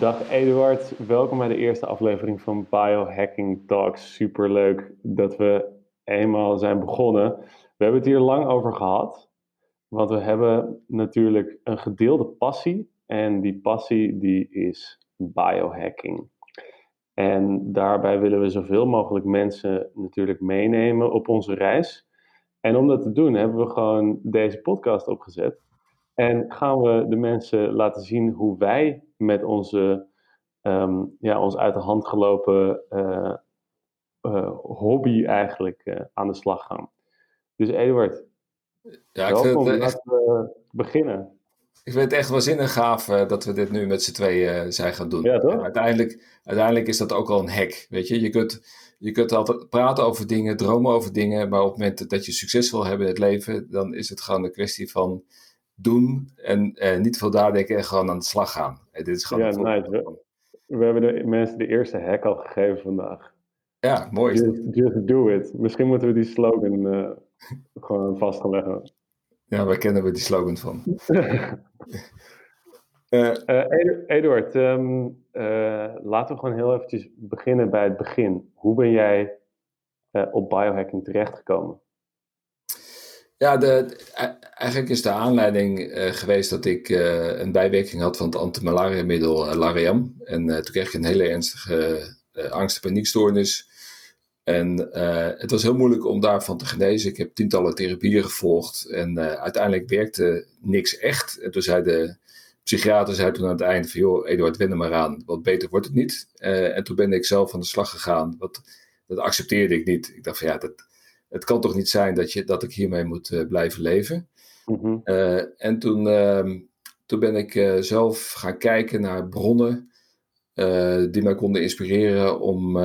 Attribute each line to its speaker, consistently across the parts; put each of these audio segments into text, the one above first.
Speaker 1: Dag Eduard, welkom bij de eerste aflevering van Biohacking Talks. Superleuk dat we eenmaal zijn begonnen. We hebben het hier lang over gehad, want we hebben natuurlijk een gedeelde passie. En die passie die is biohacking. En daarbij willen we zoveel mogelijk mensen natuurlijk meenemen op onze reis. En om dat te doen hebben we gewoon deze podcast opgezet. En gaan we de mensen laten zien hoe wij met onze, um, ja, ons uit de hand gelopen uh, uh, hobby eigenlijk uh, aan de slag gaan. Dus Eduard, ja, ik welkom, vind het echt... laten we beginnen.
Speaker 2: Ik vind het echt waanzinnig gaaf dat we dit nu met z'n tweeën zijn gaan doen.
Speaker 1: Ja, toch?
Speaker 2: uiteindelijk, uiteindelijk is dat ook al een hack, weet je. Je kunt, je kunt altijd praten over dingen, dromen over dingen, maar op het moment dat je succes wil hebben in het leven, dan is het gewoon een kwestie van doen en eh, niet veel nadenken en gewoon aan de slag gaan. En dit is gewoon
Speaker 1: ja, nice. We, we, hebben de mensen de eerste hack al gegeven vandaag.
Speaker 2: Ja, mooi.
Speaker 1: Just, just do it. Misschien moeten we die slogan uh, gewoon vastleggen.
Speaker 2: Ja, waar kennen we die slogan van?
Speaker 1: uh, Eduard, um, laten we gewoon heel eventjes beginnen bij het begin. Hoe ben jij op biohacking terechtgekomen?
Speaker 2: Ja, de, eigenlijk is de aanleiding uh, geweest dat ik uh, een bijwerking had van het antimalariamiddel uh, Lariam. En toen kreeg ik een hele ernstige angst- en paniekstoornis. En het was heel moeilijk om daarvan te genezen. Ik heb tientallen therapieën gevolgd en uiteindelijk werkte niks echt. En toen zei de psychiater zei toen aan het eind van, joh, Eduard, wend er maar aan, wat beter wordt het niet. en toen ben ik zelf aan de slag gegaan. Wat, dat accepteerde ik niet. Ik dacht van, ja, dat het kan toch niet zijn dat, je, dat ik hiermee moet blijven leven. Mm-hmm. Uh, en toen, uh, toen ben ik uh, zelf gaan kijken naar bronnen die mij konden inspireren om,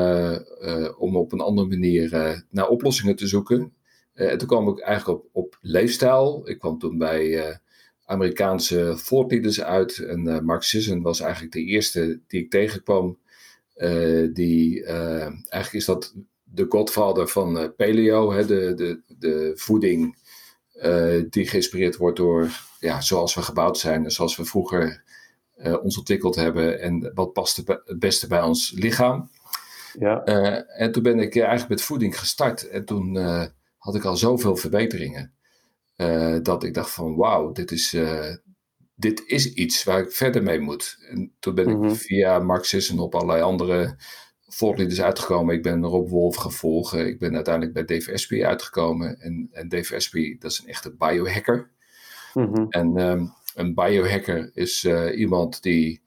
Speaker 2: om op een andere manier naar oplossingen te zoeken. en toen kwam ik eigenlijk op, op leefstijl. Ik kwam toen bij Amerikaanse thought leaders uit. En Mark Sisson was eigenlijk de eerste die ik tegenkwam. die, eigenlijk is dat de godvader van uh, paleo, hè, de, de, de voeding uh, die geïnspireerd wordt door ja, zoals we gebouwd zijn en zoals we vroeger uh, ons ontwikkeld hebben en wat past het beste bij ons lichaam. Ja. en toen ben ik eigenlijk met voeding gestart en toen had ik al zoveel verbeteringen dat ik dacht van wauw, dit is, dit is iets waar ik verder mee moet. En toen ben ik mhm. via Marxisme op allerlei andere is uitgekomen. Ik ben Rob Wolf gevolgen. Ik ben uiteindelijk bij DVSP uitgekomen. En, en DVSP, dat is een echte biohacker. Mm En um, een biohacker is uh, iemand die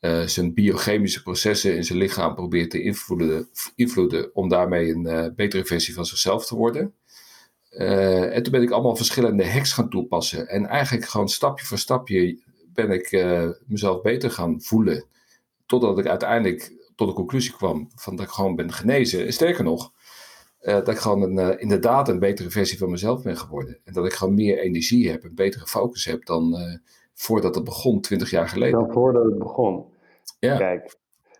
Speaker 2: uh, zijn biochemische processen in zijn lichaam probeert te invloeden, invloeden om daarmee een uh, betere versie van zichzelf te worden. en toen ben ik allemaal verschillende hacks gaan toepassen. En eigenlijk gewoon stapje voor stapje ben ik mezelf beter gaan voelen. Totdat ik uiteindelijk tot de conclusie kwam van dat ik gewoon ben genezen. Sterker nog, uh, dat ik gewoon een, uh, inderdaad een betere versie van mezelf ben geworden. En dat ik gewoon meer energie heb, een betere focus heb dan uh, voordat het begon, twintig jaar geleden.
Speaker 1: Dan voordat het begon. Ja. Kijk,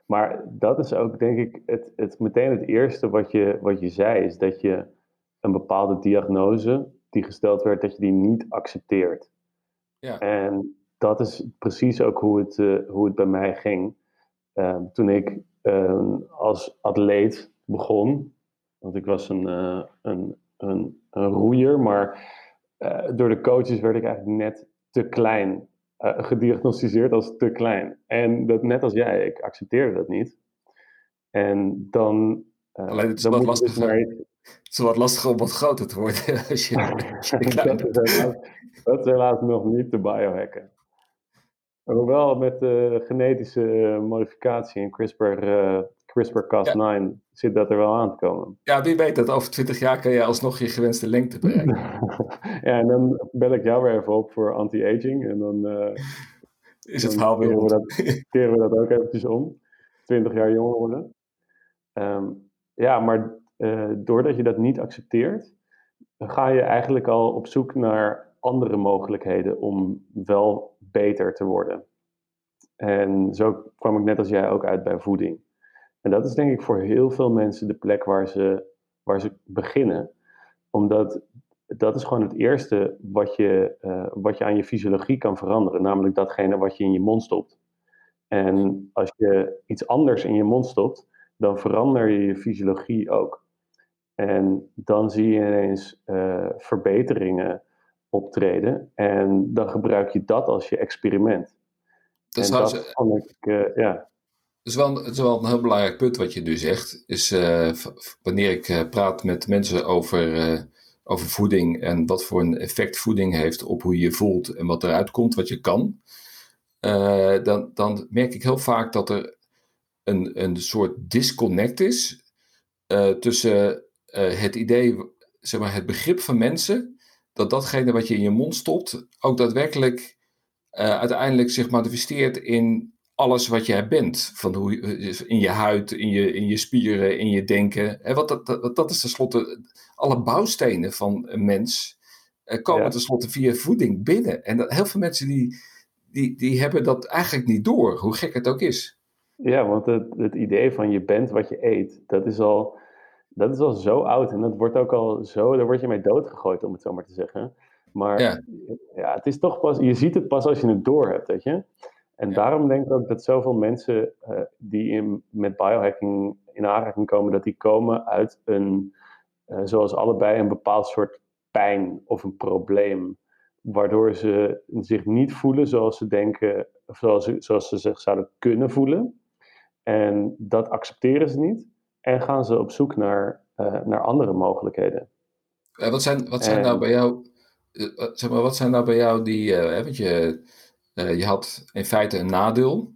Speaker 1: maar dat is ook denk ik het, het, meteen het eerste wat je, wat je zei, is dat je een bepaalde diagnose die gesteld werd, dat je die niet accepteert. Ja. En dat is precies ook hoe het, hoe het bij mij ging. Ehm, toen ik ehm, als atleet begon, want ik was een, uh, een, een, een roeier, maar uh, door de coaches werd ik eigenlijk net te klein uh, gediagnosticeerd als te klein. En dat net als jij, ik accepteerde dat niet. En dan.
Speaker 2: Alleen het is, wat lastig, dus het is wat lastig om wat groter te worden als je, als
Speaker 1: dat, is helaas, dat is helaas nog niet te biohacken. Hoewel met de genetische eh, modificatie en CRISPR, uh, CRISPR-Cas9 zit dat er wel aan te komen.
Speaker 2: Ja, wie weet dat over 20 jaar kan je alsnog je gewenste lengte bereiken.
Speaker 1: ja, en dan bel ik jou weer even op voor anti-aging. En dan, uh,
Speaker 2: Is het verhaal weer
Speaker 1: we, dat, keren we dat ook eventjes om. 20 jaar jonger worden. Um, ja, maar uh, doordat je dat niet accepteert, ga je eigenlijk al op zoek naar andere mogelijkheden om wel beter te worden. En zo kwam ik net als jij ook uit bij voeding. En dat is denk ik voor heel veel mensen de plek waar ze, waar ze beginnen. Omdat dat is gewoon het eerste wat je, uh, wat je aan je fysiologie kan veranderen. Namelijk datgene wat je in je mond stopt. En als je iets anders in je mond stopt, dan verander je je fysiologie ook. En dan zie je ineens uh, verbeteringen optreden. En dan gebruik je dat als je experiment.
Speaker 2: Dat en dat vond ik, uh, ja. Het is, wel, het is wel een heel belangrijk punt wat je nu zegt. Is uh, wanneer ik praat met mensen over, over voeding en wat voor een effect voeding heeft op hoe je je voelt en wat eruit komt, wat je kan. dan, dan merk ik heel vaak dat er een, een soort disconnect is tussen het idee, zeg maar, het begrip van mensen dat datgene wat je in je mond stopt ook daadwerkelijk uh, uiteindelijk zich manifesteert in alles wat jij bent. Van hoe, eh, in je huid, in je, in je spieren, in je denken. En wat dat, dat, dat is tenslotte alle bouwstenen van een mens. Uh, komen ja. tenslotte via voeding binnen. En dat, heel veel mensen die, die, die hebben dat eigenlijk niet door, hoe gek het ook is.
Speaker 1: Ja, want het, het idee van je bent wat je eet, dat is al dat is al zo oud en dat wordt ook al zo, daar word je mee doodgegooid, om het zo maar te zeggen. Maar ja. ja, het is toch pas, je ziet het pas als je het door hebt, weet je. En daarom denk ik ook dat zoveel mensen uh, die in, met biohacking in aanraking komen, dat die komen uit een, uh, zoals allebei, een bepaald soort pijn of een probleem. Waardoor ze zich niet voelen zoals ze denken, of zoals, ze, zoals ze zich zouden kunnen voelen. En dat accepteren ze niet. En gaan ze op zoek naar, uh, naar andere mogelijkheden.
Speaker 2: Uh, wat zijn, wat zijn nou bij jou, uh, zeg maar, wat zijn nou bij jou die, want je, je had in feite een nadeel.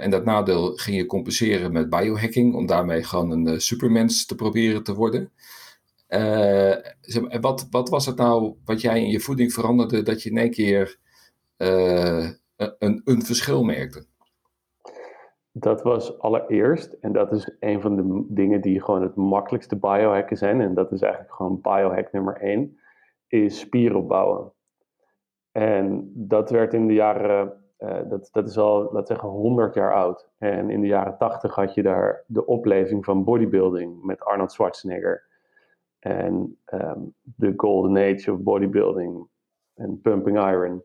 Speaker 2: en dat nadeel ging je compenseren met biohacking, om daarmee gewoon een supermens te proberen te worden. zeg maar, wat, wat was het nou wat jij in je voeding veranderde, dat je in één keer een, een verschil merkte?
Speaker 1: Dat was allereerst, en dat is een van de dingen die gewoon het makkelijkste biohacken zijn, en dat is eigenlijk gewoon biohack nummer één, is spieren opbouwen. En dat werd in de jaren, uh, dat, dat is al, laten zeggen, 100 jaar oud. En in de jaren 80 had je daar de opleving van bodybuilding met Arnold Schwarzenegger. En de golden age of bodybuilding en pumping iron.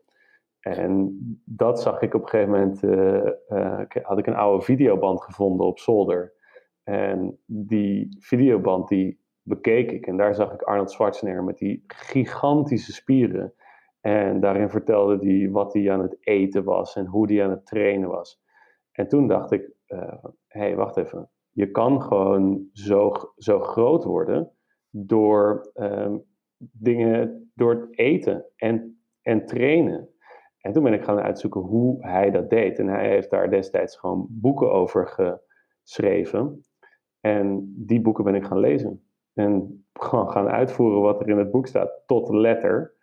Speaker 1: En dat zag ik op een gegeven moment, uh, uh, had ik een oude videoband gevonden op zolder. En die videoband die bekeek ik en daar zag ik Arnold Schwarzenegger met die gigantische spieren. En daarin vertelde hij wat hij aan het eten was en hoe hij aan het trainen was. En toen dacht ik, hé, uh, hey, wacht even. Je kan gewoon zo, zo groot worden door um, dingen, door het eten en, en trainen. En toen ben ik gaan uitzoeken hoe hij dat deed. En hij heeft daar destijds gewoon boeken over geschreven. En die boeken ben ik gaan lezen. En gewoon gaan uitvoeren wat er in het boek staat, tot letter.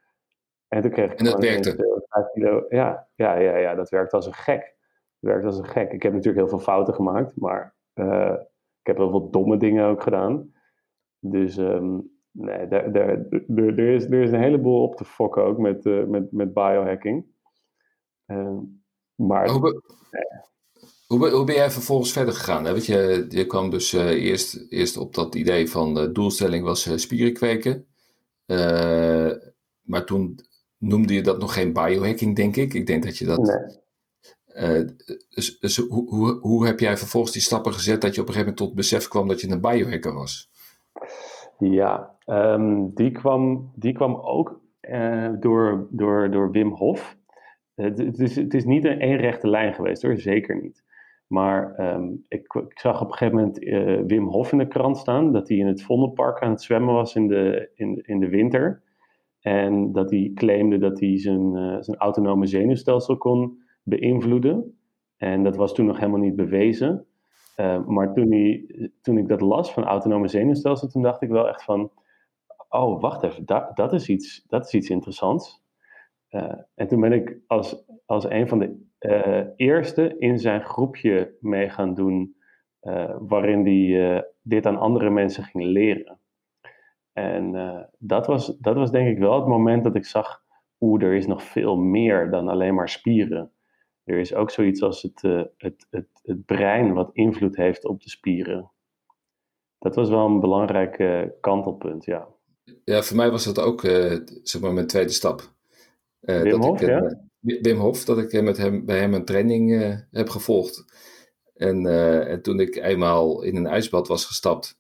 Speaker 1: En toen kreeg ik.
Speaker 2: En dat werkte?
Speaker 1: Kilo, ja, ja, ja, ja, dat werkt als een gek. Dat werkt als een gek. Ik heb natuurlijk heel veel fouten gemaakt, maar uh, ik heb heel veel domme dingen ook gedaan. Dus um, nee, daar, daar, er, is, er is een heleboel op te fokken ook met, uh, met, met biohacking.
Speaker 2: Ehm, maar... Hoe, hoe, hoe, ben jij vervolgens verder gegaan? Hè? Want je, je kwam dus uh, eerst, eerst op dat idee van de doelstelling was uh, spieren kweken. Maar toen noemde je dat nog geen biohacking, denk ik. Ik denk dat je dat... Nee. dus, dus hoe, hoe, hoe heb jij vervolgens die stappen gezet dat je op een gegeven moment tot besef kwam dat je een biohacker was?
Speaker 1: Ja, um, die, kwam, die kwam ook door, door, door Wim Hof. Het, is, het is niet een één rechte lijn geweest hoor, zeker niet. Maar ehm, ik, zag op een gegeven moment uh, Wim Hof in de krant staan, dat hij in het Vondelpark aan het zwemmen was in de, in, in de winter. En dat hij claimde dat hij zijn, uh, zijn autonome zenuwstelsel kon beïnvloeden. En dat was toen nog helemaal niet bewezen. Uh, maar toen, toen ik dat las van autonome zenuwstelsel, toen dacht ik wel echt van, oh wacht even, dat, dat, is, iets, dat is iets interessants. Uh, en toen ben ik als, als een van de uh, eerste in zijn groepje mee gaan doen, uh, waarin hij dit aan andere mensen ging leren. En dat, was, dat was denk ik wel het moment dat ik zag, oeh, er is nog veel meer dan alleen maar spieren. Er is ook zoiets als het, het, het, het brein wat invloed heeft op de spieren. Dat was wel een belangrijk kantelpunt, ja.
Speaker 2: Ja, voor mij was dat ook zeg maar mijn tweede stap.
Speaker 1: Uh, Wim Hof, ik, ja?
Speaker 2: Wim Hof, dat ik met hem, bij hem een training heb gevolgd. En, en toen ik eenmaal in een ijsbad was gestapt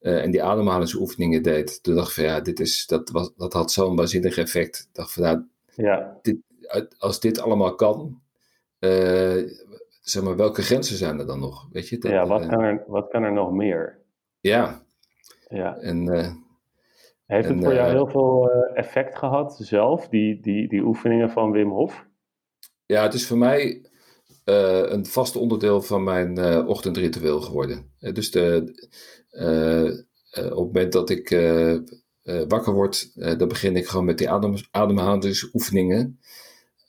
Speaker 2: en die ademhalingsoefeningen deed, toen dacht ik van ja, dit is, dat, was, dat had zo'n waanzinnig effect. Ik dacht van nou, ja. dit, als dit allemaal kan, zeg maar, welke grenzen zijn er dan nog? Weet je,
Speaker 1: dat, ja, wat kan, er, wat kan er nog meer?
Speaker 2: Ja. ja. En,
Speaker 1: Heeft het voor jou uh, heel veel uh, effect gehad zelf, die, die, die oefeningen van Wim Hof?
Speaker 2: Ja, het is voor mij een vast onderdeel van mijn ochtendritueel geworden. dus de, op het moment dat ik wakker word, dan begin ik gewoon met die adem, ademhalingsoefeningen.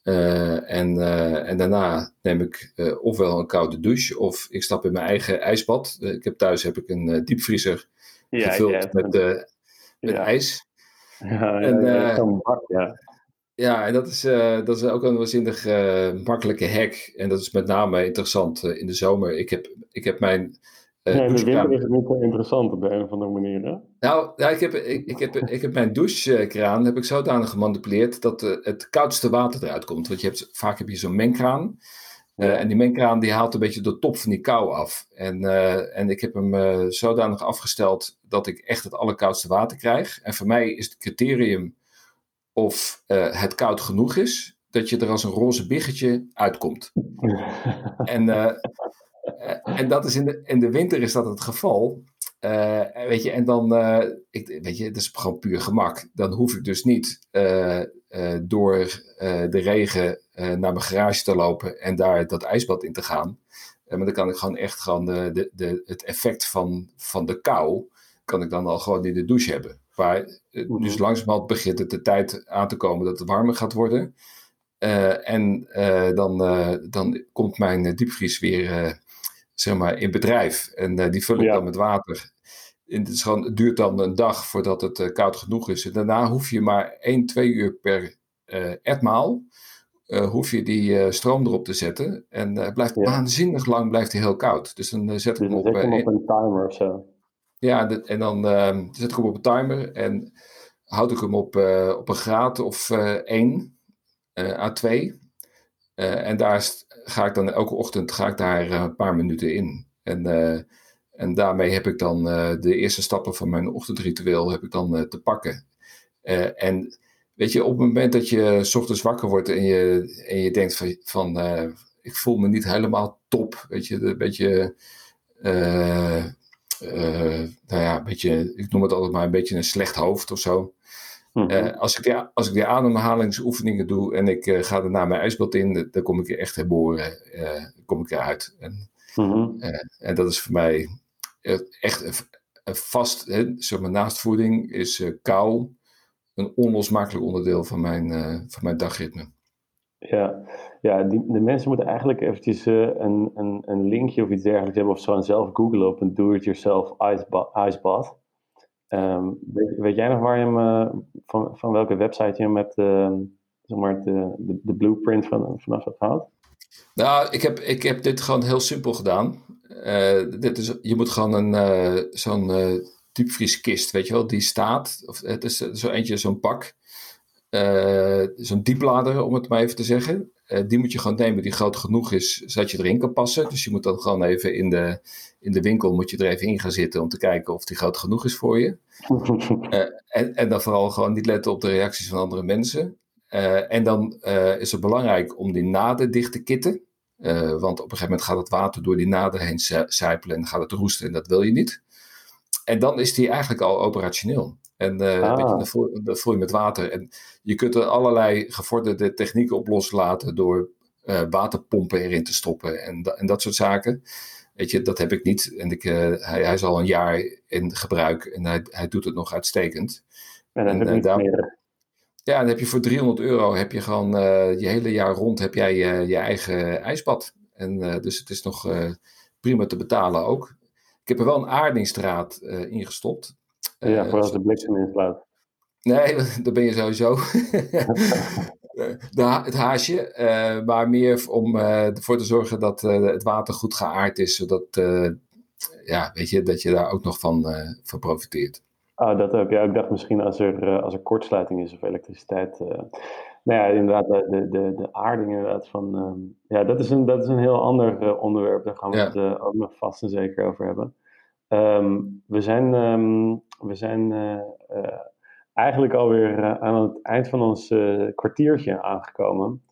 Speaker 2: En, en daarna neem ik ofwel een koude douche of ik stap in mijn eigen ijsbad. ik heb thuis heb ik een diepvriezer ja, gevuld ja, met, met ja. ijs.
Speaker 1: Ja, en, ja, bak, ja.
Speaker 2: ja, en dat is, dat is ook een waanzinnig makkelijke hack. En dat is met name interessant in de zomer. Ik heb, ik heb mijn
Speaker 1: uh, in de winter is het niet zo interessant op de een of andere manier, hè?
Speaker 2: Nou, ja, ik, heb, ik, ik, heb, ik heb mijn douchekraan heb ik zodanig gemanipuleerd dat het koudste water eruit komt. Want je hebt, vaak heb je zo'n mengkraan. Uh, en die mengkraan die haalt een beetje de top van die kou af. En, en ik heb hem zodanig afgesteld dat ik echt het allerkoudste water krijg. En voor mij is het criterium of het koud genoeg is, dat je er als een roze biggetje uitkomt. en eh, en dat is in de, in de winter is dat het geval. Uh, weet je, en dan, uh, ik, weet je, het is gewoon puur gemak. Dan hoef ik dus niet uh, door de regen naar mijn garage te lopen en daar dat ijsbad in te gaan. maar dan kan ik gewoon echt gewoon de, de, de, het effect van, van de kou, kan ik dan al gewoon in de douche hebben. Maar, mhm. Dus langzamerhand begint het de tijd aan te komen dat het warmer gaat worden. en dan, dan komt mijn diepvries weer zeg maar, in bedrijf. En uh, die vul ik dan met water. En het, is gewoon, het duurt dan een dag voordat het uh, koud genoeg is. En daarna hoef je maar 1, 2 uur per uh, etmaal. hoef je die stroom erop te zetten. En het blijft ja. waanzinnig lang blijft hij heel koud. Dus dan zet ik hem
Speaker 1: op, op een timer of zo.
Speaker 2: Ja, de, en dan ehm, zet ik hem op een timer. En houd ik hem op, op een graad of 1 à 2. En daar ga ik dan elke ochtend ga ik daar eh, een paar minuten in. En, uh, en daarmee heb ik dan de eerste stappen van mijn ochtendritueel heb ik dan te pakken. en weet je, op het moment dat je s ochtends wakker wordt en je, en je denkt van, van ik voel me niet helemaal top, weet je, een beetje, nou ja, een beetje, ik noem het altijd maar een beetje een slecht hoofd of zo. Mhm. Eh, als, ik die, als ik die ademhalingsoefeningen doe en ik uh, ga naar mijn ijsbad in, dan kom ik er echt herboren, uh, kom ik eruit. En, mm en dat is voor mij echt een, vast, hè, zeg maar, naast voeding is kou een onlosmakelijk onderdeel van mijn, van mijn dagritme.
Speaker 1: Ja, ja die, de mensen moeten eigenlijk eventjes een, een, een linkje of iets dergelijks hebben of zo en zelf googlen op een do-it-yourself ijsbad. Um, weet, jij nog waar je hem, uh, van, van welke website je hem hebt, uh, zeg de, de, blueprint van, vanaf hebt gehaald?
Speaker 2: Nou, ik heb, ik heb dit gewoon heel simpel gedaan. Uh, dit is, je moet gewoon een, zo'n diepvrieskist, weet je wel, die staat. Of, het is zo eentje, zo'n pak. Zo'n dieplader, om het maar even te zeggen. die moet je gewoon nemen die groot genoeg is, zodat je erin kan passen. Dus je moet dan gewoon even in de, in de winkel moet je er even in gaan zitten om te kijken of die groot genoeg is voor je. uh, en, en dan vooral gewoon niet letten op de reacties van andere mensen. En dan is het belangrijk om die naden dicht te kitten. want op een gegeven moment gaat het water door die naden heen sijpelen en gaat het roesten en dat wil je niet. En dan is die eigenlijk al operationeel. En ah. je, dan, voel, dan voel je met water. En je kunt er allerlei gevorderde technieken op loslaten door waterpompen erin te stoppen en, en dat soort zaken. Weet je, dat heb ik niet. En ik, uh, hij, hij, is al een jaar in gebruik en hij, hij doet het nog uitstekend.
Speaker 1: En dan heb je meer.
Speaker 2: Ja, dan heb je voor 300 euro heb je gewoon je hele jaar rond heb jij je eigen ijsbad. En dus het is nog prima te betalen ook. Ik heb er wel een aardingsdraad in gestopt.
Speaker 1: Ja, voor als de bliksem inslaat.
Speaker 2: Nee, dat ben je sowieso. de, het haasje, uh, maar meer om uh, ervoor te zorgen dat uh, het water goed geaard is, zodat ja, weet je, dat je daar ook nog van, van profiteert.
Speaker 1: Oh, dat ook. Ja, ik dacht misschien als er, als er kortsluiting is of elektriciteit. nou ja, inderdaad, de, de, de aarding inderdaad van... Ehm, ja, dat is, een, dat is een heel ander onderwerp. Daar gaan we het ook nog vast en zeker over hebben. Ehm, we zijn, ehm, we zijn eigenlijk alweer aan het eind van ons kwartiertje aangekomen.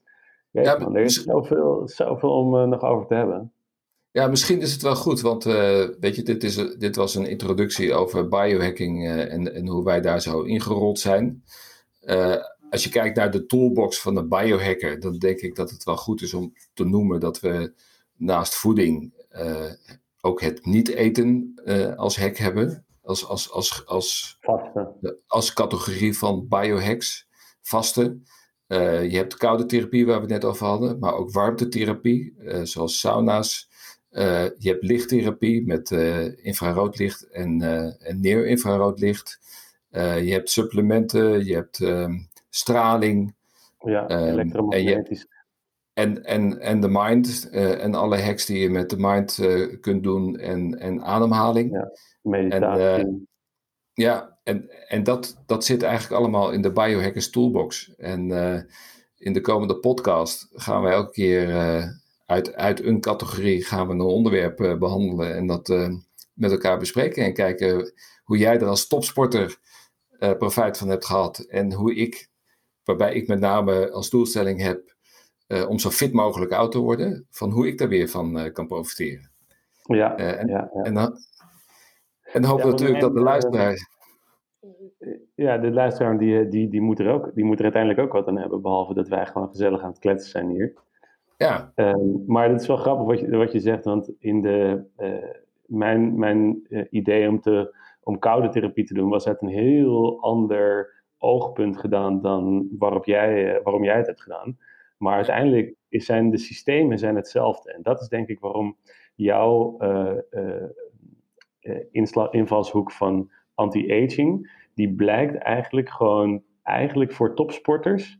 Speaker 1: ja, man, er is zoveel, zoveel om nog over te hebben.
Speaker 2: Ja, misschien is het wel goed, want uh, weet je, dit, is, dit was een introductie over biohacking uh, en, en hoe wij daar zo ingerold zijn. Uh, als je kijkt naar de toolbox van de biohacker, dan denk ik dat het wel goed is om te noemen dat we naast voeding ook het niet eten als hack hebben. Als, als, als, als, als categorie van biohacks, vasten. je hebt koude therapie waar we het net over hadden, maar ook warmtetherapie, zoals sauna's. Uh, je hebt lichttherapie met uh, infraroodlicht en, uh, en neer-infraroodlicht. je hebt supplementen, je hebt ehm, straling.
Speaker 1: Ja, ehm, elektromagnetisch.
Speaker 2: En, en, en de mind en alle hacks die je met de mind kunt doen en, en ademhaling. Ja,
Speaker 1: meditatie. En,
Speaker 2: ja, en, en dat, dat zit eigenlijk allemaal in de Biohackers Toolbox. En in de komende podcast gaan we elke keer uit, uit een categorie gaan we een onderwerp behandelen en dat met elkaar bespreken en kijken hoe jij er als topsporter profijt van hebt gehad en hoe ik, waarbij ik met name als doelstelling heb om zo fit mogelijk oud te worden, van hoe ik daar weer van kan profiteren.
Speaker 1: Ja, en, ja,
Speaker 2: ja. En dan, en dan hopen we natuurlijk dat de luisteraar.
Speaker 1: Ja, de luisteraar die, die, die, moet er ook, die moet er uiteindelijk ook wat aan hebben, behalve dat wij gewoon gezellig aan het kletsen zijn hier.
Speaker 2: Ja.
Speaker 1: Ehm, maar het is wel grappig wat je, wat je zegt, want in de, mijn, mijn idee om, te, om koude therapie te doen was uit een heel ander oogpunt gedaan dan waarop jij, waarom jij het hebt gedaan. Maar uiteindelijk zijn de systemen zijn hetzelfde. En dat is denk ik waarom jouw invalshoek van anti-aging, die blijkt eigenlijk gewoon eigenlijk voor topsporters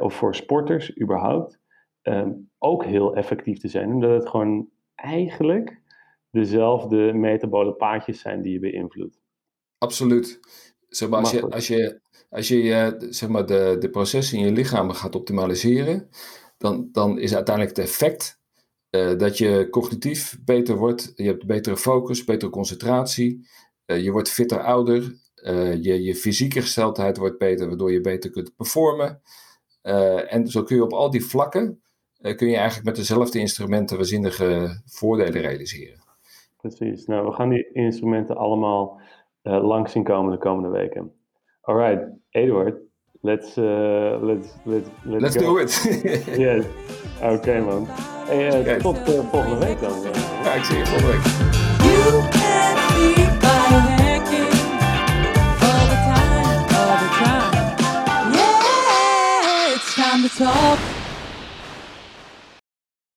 Speaker 1: of voor sporters überhaupt Ehm, ook heel effectief te zijn. Omdat het gewoon eigenlijk dezelfde metabole paadjes zijn die je beïnvloedt.
Speaker 2: Absoluut. Zeg maar, als je, als je, als je zeg maar, de, de processen in je lichaam gaat optimaliseren, dan, dan is uiteindelijk het effect uh, dat je cognitief beter wordt. Je hebt betere focus, betere concentratie. Uh, je wordt fitter ouder. Uh, je, je fysieke gesteldheid wordt beter, waardoor je beter kunt performen. en zo kun je op al die vlakken eh, kun je eigenlijk met dezelfde instrumenten waanzinnige voordelen realiseren.
Speaker 1: Precies. Nou, we gaan die instrumenten allemaal eh, langs zien komen de komende weken. Alright, Eduard, let's, uh, let's, let's, let's,
Speaker 2: do it.
Speaker 1: yes, oké okay, man. Hey, eh, okay. Tot volgende week dan.
Speaker 2: Ja, ik zie je volgende week. talk.